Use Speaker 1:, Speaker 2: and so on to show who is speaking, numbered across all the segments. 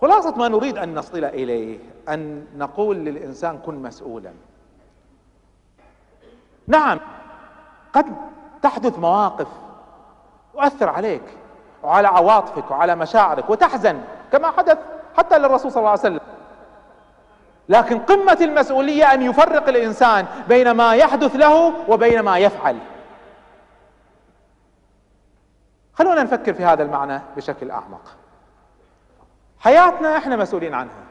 Speaker 1: خلاصة ما نريد أن نصل إليه أن نقول للإنسان كن مسؤولا. نعم قد تحدث مواقف تؤثر عليك وعلى عواطفك وعلى مشاعرك وتحزن كما حدث حتى للرسول صلى الله عليه وسلم. لكن قمة المسؤولية أن يفرق الإنسان بين ما يحدث له وبين ما يفعل. خلونا نفكر في هذا المعنى بشكل أعمق. حياتنا إحنا مسؤولين عنها.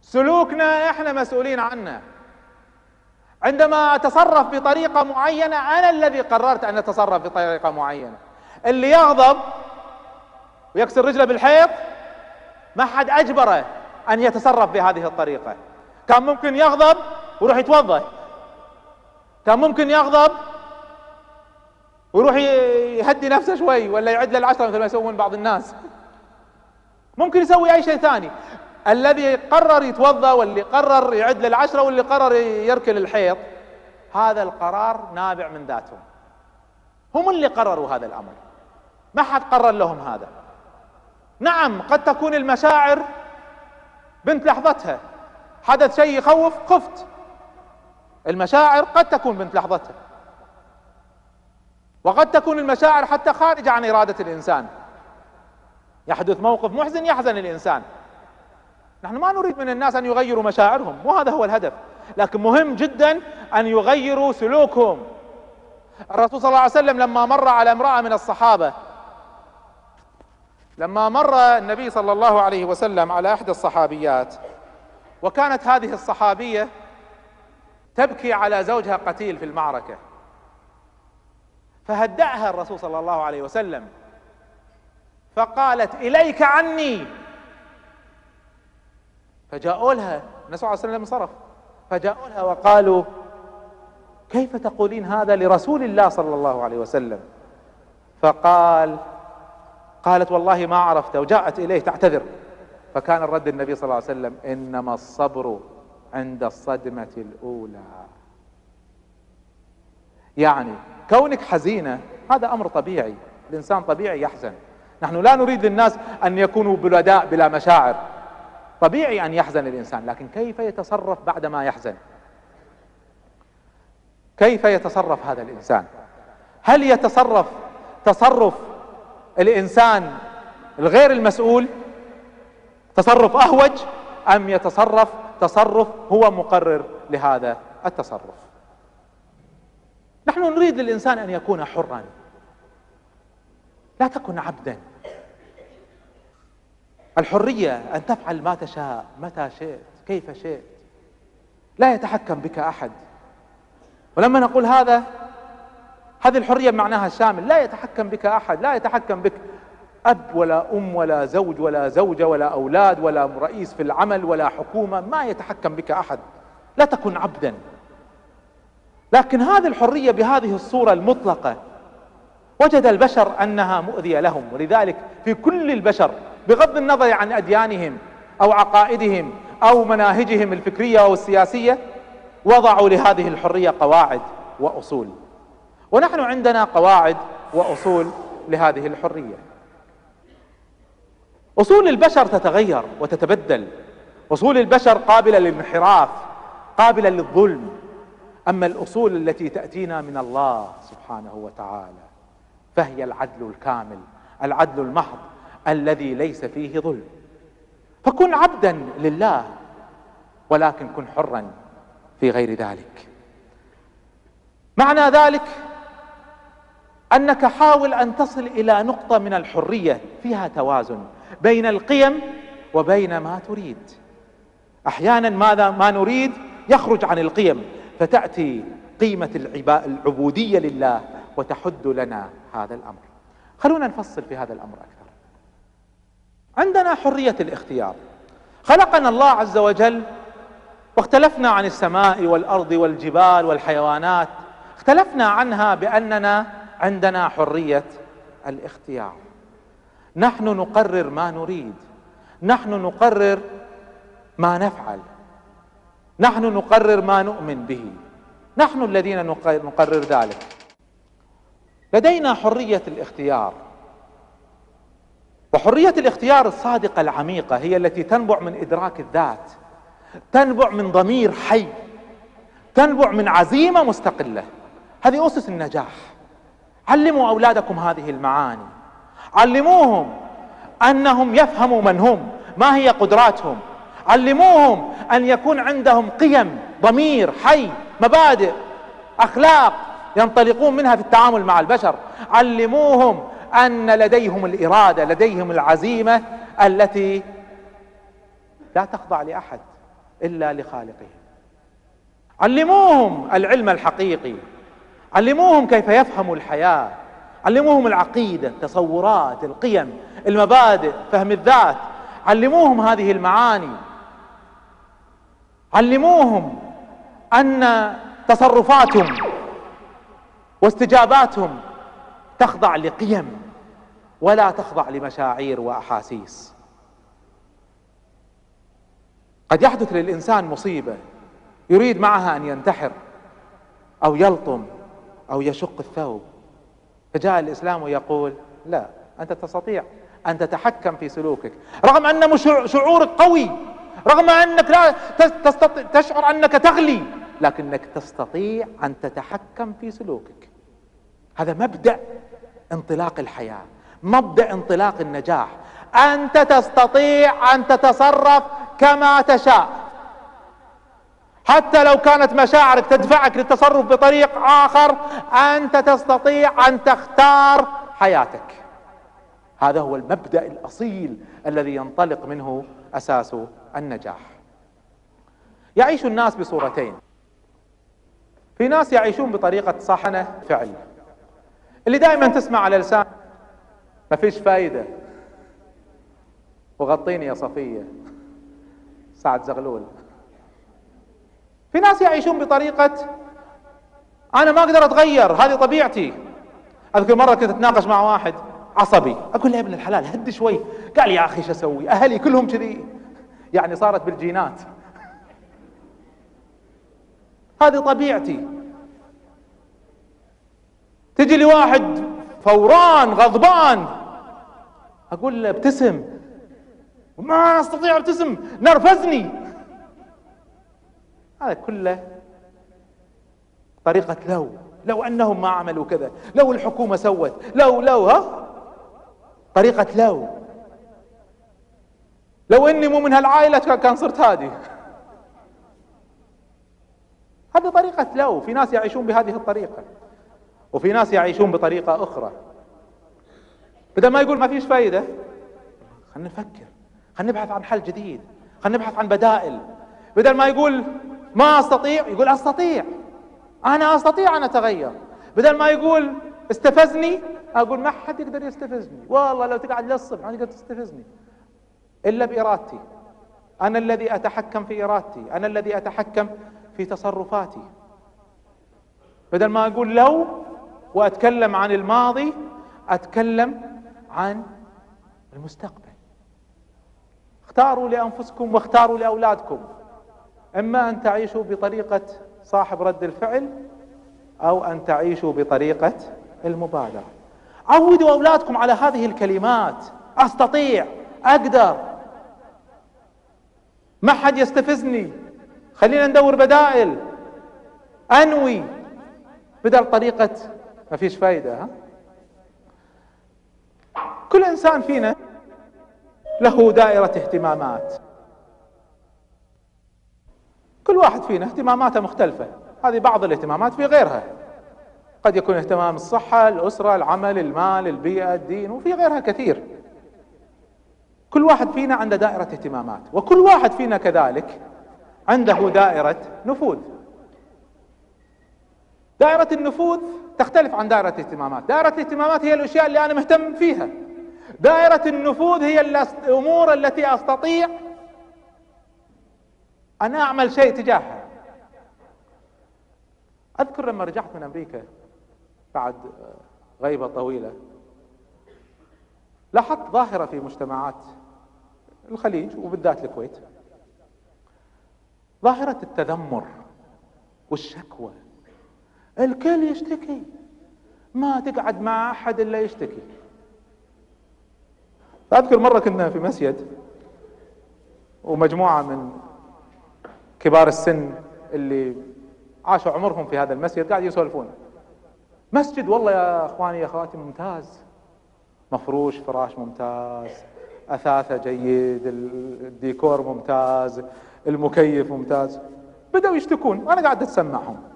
Speaker 1: سلوكنا إحنا مسؤولين عنه. عندما أتصرف بطريقة معينة أنا الذي قررت أن أتصرف بطريقة معينة. اللي يغضب ويكسر رجله بالحيط ما حد أجبره أن يتصرف بهذه الطريقة. كان ممكن يغضب ويروح يتوضأ. كان ممكن يغضب ويروح يهدي نفسه شوي ولا يعد للعشرة مثل ما يسوون بعض الناس. ممكن يسوي أي شيء ثاني. الذي قرر يتوضأ واللي قرر يعد للعشرة واللي قرر يركل الحيط هذا القرار نابع من ذاتهم هم اللي قرروا هذا الأمر. ما حد قرر لهم هذا. نعم قد تكون المشاعر بنت لحظتها. حدث شيء يخوف خفت. المشاعر قد تكون بنت لحظتها. وقد تكون المشاعر حتى خارجة عن إرادة الإنسان. يحدث موقف محزن يحزن الإنسان. نحن ما نريد من الناس أن يغيروا مشاعرهم وهذا هو الهدف. لكن مهم جدا أن يغيروا سلوكهم. الرسول صلى الله عليه وسلم لما مر على امرأة من الصحابة لما مر النبي صلى الله عليه وسلم على إحدى الصحابيات وكانت هذه الصحابية تبكي على زوجها قتيل في المعركة. فهدأها الرسول صلى الله عليه وسلم. فقالت إليك عني. فجاءوا لها النبي صلى الله عليه وسلم انصرف فجاءوا لها وقالوا كيف تقولين هذا لرسول الله صلى الله عليه وسلم؟ فقال قالت والله ما عرفت. وجاءت إليه تعتذر. فكان الرد النبي صلى الله عليه وسلم إنما الصبر عند الصدمة الأولى. يعني كونك حزينة هذا أمر طبيعي. الإنسان طبيعي يحزن. نحن لا نريد للناس أن يكونوا بلداء بلا مشاعر. طبيعي أن يحزن الإنسان لكن كيف يتصرف بعد ما يحزن؟ كيف يتصرف هذا الإنسان؟ هل يتصرف تصرف الإنسان الغير المسؤول؟ تصرف أهوج أم يتصرف تصرف هو مقرر لهذا التصرف؟ نحن نريد للإنسان أن يكون حرا. لا تكن عبدا. الحرية أن تفعل ما تشاء متى شئت كيف شئت. لا يتحكم بك أحد. ولما نقول هذا هذه الحرية معناها الشامل. لا يتحكم بك أحد لا يتحكم بك أب ولا أم ولا زوج ولا زوجة ولا أولاد ولا رئيس في العمل ولا حكومة ما يتحكم بك أحد. لا تكن عبدا. لكن هذه الحرية بهذه الصورة المطلقة وجد البشر أنها مؤذية لهم ولذلك في كل البشر بغض النظر عن أديانهم أو عقائدهم أو مناهجهم الفكرية أو السياسية وضعوا لهذه الحرية قواعد وأصول. ونحن عندنا قواعد وأصول لهذه الحرية. أصول البشر تتغير وتتبدل. أصول البشر قابلة للانحراف قابلة للظلم. أما الأصول التي تأتينا من الله سبحانه وتعالى فهي العدل الكامل العدل المحض الذي ليس فيه ظلم. فكن عبدا لله ولكن كن حرا في غير ذلك. معنى ذلك أنك حاول أن تصل إلى نقطة من الحرية فيها توازن بين القيم وبين ما تريد. أحيانا ماذا ما نريد؟ يخرج عن القيم فتأتي قيمة العبودية لله وتحد لنا هذا الأمر. خلونا نفصل في هذا الأمر أكثر. عندنا حرية الاختيار. خلقنا الله عز وجل واختلفنا عن السماء والأرض والجبال والحيوانات. اختلفنا عنها بأننا عندنا حرية الاختيار. نحن نقرر ما نريد. نحن نقرر ما نفعل. نحن نقرر ما نؤمن به. نحن الذين نقرر ذلك. لدينا حرية الاختيار. وحرية الاختيار الصادقة العميقة هي التي تنبع من إدراك الذات تنبع من ضمير حي تنبع من عزيمة مستقلة. هذه أسس النجاح. علموا أولادكم هذه المعاني. علموهم أنهم يفهموا من هم ما هي قدراتهم. علموهم أن يكون عندهم قيم ضمير حي مبادئ أخلاق. ينطلقون منها في التعامل مع البشر. علموهم أن لديهم الإرادة لديهم العزيمة التي لا تخضع لأحد إلا لخالقهم علموهم العلم الحقيقي. علموهم كيف يفهموا الحياة. علموهم العقيدة التصورات القيم المبادئ فهم الذات. علموهم هذه المعاني. علموهم أن تصرفاتهم واستجاباتهم تخضع لقيم ولا تخضع لمشاعر وأحاسيس. قد يحدث للإنسان مصيبة يريد معها أن ينتحر أو يلطم أو يشق الثوب. فجاء الإسلام يقول لا أنت تستطيع أن تتحكم في سلوكك. رغم أن شعورك قوي رغم أنك لا تستطيع تشعر أنك تغلي لكنك تستطيع أن تتحكم في سلوكك. هذا مبدأ انطلاق الحياة مبدأ انطلاق النجاح. أنت تستطيع أن تتصرف كما تشاء. حتى لو كانت مشاعرك تدفعك للتصرف بطريق آخر أنت تستطيع أن تختار حياتك. هذا هو المبدأ الأصيل الذي ينطلق منه أساس النجاح. يعيش الناس بصورتين. في ناس يعيشون بطريقة صحنة فعل اللي دائما تسمع على لسان. ما فيش فايدة. وغطيني يا صفية. سعد زغلول. في ناس يعيشون بطريقة أنا ما أقدر أتغير هذه طبيعتي. أذكر مرة كنت أتناقش مع واحد عصبي. أقول له يا ابن الحلال هد شوي. قال يا أخي شو أسوي؟ أهلي كلهم كذي. يعني صارت بالجينات. هذه طبيعتي. تجي لي واحد فوران غضبان. أقول له ابتسم. ما أستطيع ابتسم. نرفزني. هذا كله طريقة لو. لو أنهم ما عملوا كذا. لو الحكومة سوت. لو لو ها؟ طريقة لو. لو إني مو من هالعائلة كان صرت هادي. هذه طريقة لو. في ناس يعيشون بهذه الطريقة. وفي ناس يعيشون بطريقة أخرى. بدل ما يقول ما فيش فايدة خلينا نفكر خلينا نبحث عن حل جديد خلينا نبحث عن بدائل. بدل ما يقول ما أستطيع يقول أستطيع. أنا أستطيع أن أتغير. بدل ما يقول استفزني أقول ما حد يقدر يستفزني. والله لو تقعد للصبح ما تقدر تستفزني. إلا بإرادتي. أنا الذي أتحكم في إرادتي. أنا الذي أتحكم في تصرفاتي. بدل ما أقول لو وأتكلم عن الماضي أتكلم عن المستقبل. اختاروا لأنفسكم واختاروا لأولادكم. إما أن تعيشوا بطريقة صاحب رد الفعل أو أن تعيشوا بطريقة المبادرة. عودوا أولادكم على هذه الكلمات. أستطيع أقدر. ما حد يستفزني. خلينا ندور بدائل. أنوي بدل طريقة ما فيش فايدة ها؟ كل إنسان فينا له دائرة اهتمامات. كل واحد فينا اهتماماته مختلفة. هذه بعض الاهتمامات في غيرها. قد يكون اهتمام الصحة الأسرة العمل المال البيئة الدين وفي غيرها كثير. كل واحد فينا عنده دائرة اهتمامات وكل واحد فينا كذلك عنده دائرة نفوذ. دائرة النفوذ تختلف عن دائرة الاهتمامات. دائرة الاهتمامات هي الأشياء اللي أنا مهتم فيها. دائرة النفوذ هي الأمور التي أستطيع أن أعمل شيء تجاهها. أذكر لما رجعت من أمريكا بعد غيبة طويلة لاحظت ظاهرة في مجتمعات الخليج وبالذات الكويت. ظاهرة التذمر والشكوى الكل يشتكي. ما تقعد مع أحد إلا يشتكي. فأذكر مرة كنا في مسجد ومجموعة من كبار السن اللي عاشوا عمرهم في هذا المسجد قاعد يسولفون. مسجد والله يا أخواني يا أخواتي ممتاز. مفروش فراش ممتاز. أثاثة جيد الديكور ممتاز. المكيف ممتاز. بدأوا يشتكون. وأنا قاعد أتسمعهم.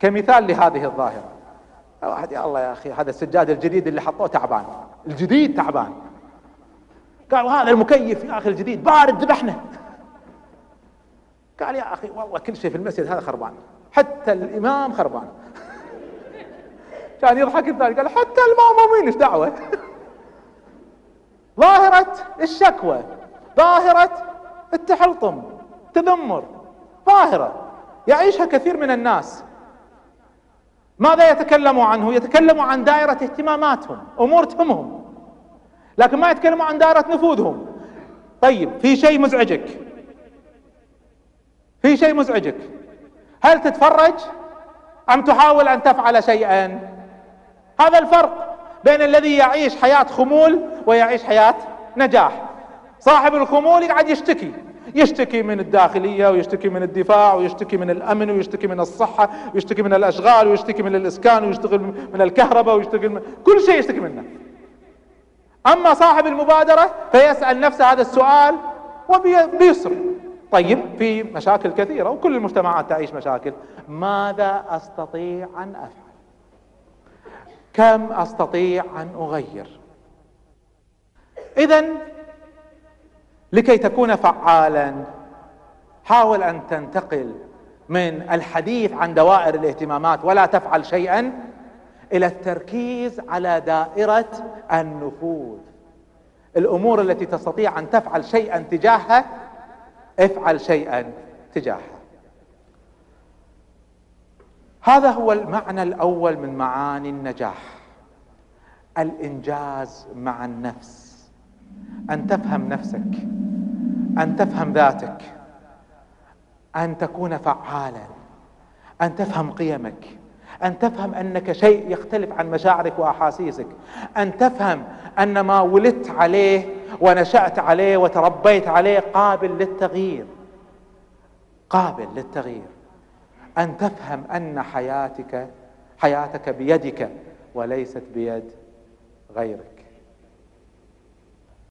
Speaker 1: كمثال لهذه الظاهرة. واحد يا الله يا أخي هذا السجاد الجديد اللي حطوه تعبان. الجديد تعبان. قال وهذا المكيف يا أخي الجديد بارد ذبحنا قال يا أخي والله كل شيء في المسجد هذا خربان. حتى الإمام خربان. كان يضحك الثاني قال حتى المأمومين إيش دعوة؟ ظاهرة الشكوى ظاهرة التحلطم تذمر ظاهرة. يعيشها كثير من الناس. ماذا يتكلموا عنه؟ يتكلموا عن دائرة اهتماماتهم امور تهمهم لكن ما يتكلموا عن دائرة نفوذهم. طيب في شيء مزعجك؟ في شيء مزعجك؟ هل تتفرج؟ أم تحاول أن تفعل شيئا؟ هذا الفرق بين الذي يعيش حياة خمول ويعيش حياة نجاح. صاحب الخمول يقعد يشتكي. يشتكي من الداخلية ويشتكي من الدفاع ويشتكي من الأمن ويشتكي من الصحة ويشتكي من الأشغال ويشتكي من الإسكان ويشتكي من الكهرباء ويشتكي من كل شيء يشتكي منه. أما صاحب المبادرة فيسأل نفسه هذا السؤال وبيسر طيب في مشاكل كثيرة وكل المجتمعات تعيش مشاكل. ماذا أستطيع أن أفعل؟ كم أستطيع أن أغير؟ إذا لكي تكون فعالا. حاول أن تنتقل من الحديث عن دوائر الاهتمامات ولا تفعل شيئا إلى التركيز على دائرة النفوذ. الأمور التي تستطيع أن تفعل شيئا تجاهها افعل شيئا تجاهها. هذا هو المعنى الأول من معاني النجاح. الإنجاز مع النفس. أن تفهم نفسك أن تفهم ذاتك أن تكون فعالا أن تفهم قيمك أن تفهم أنك شيء يختلف عن مشاعرك وأحاسيسك أن تفهم أن ما ولدت عليه ونشأت عليه وتربيت عليه قابل للتغيير قابل للتغيير. أن تفهم أن حياتك حياتك بيدك وليست بيد غيرك.